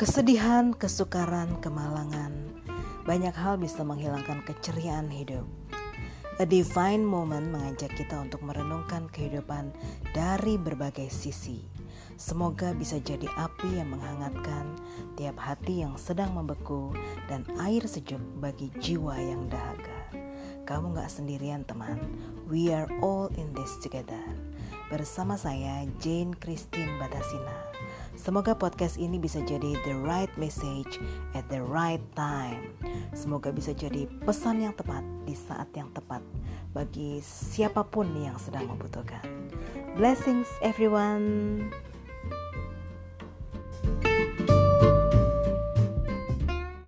Kesedihan, kesukaran, kemalangan, banyak hal bisa menghilangkan keceriaan hidup. A divine moment mengajak kita untuk merenungkan kehidupan dari berbagai sisi. Semoga bisa jadi api yang menghangatkan tiap hati yang sedang membeku dan air sejuk bagi jiwa yang dahaga. Kamu gak sendirian teman, we are all in this together. Bersama saya Jane Christine Batasina. Semoga podcast ini bisa jadi the right message at the right time. Semoga bisa jadi pesan yang tepat di saat yang tepat bagi siapa pun yang sedang membutuhkan. Blessings everyone.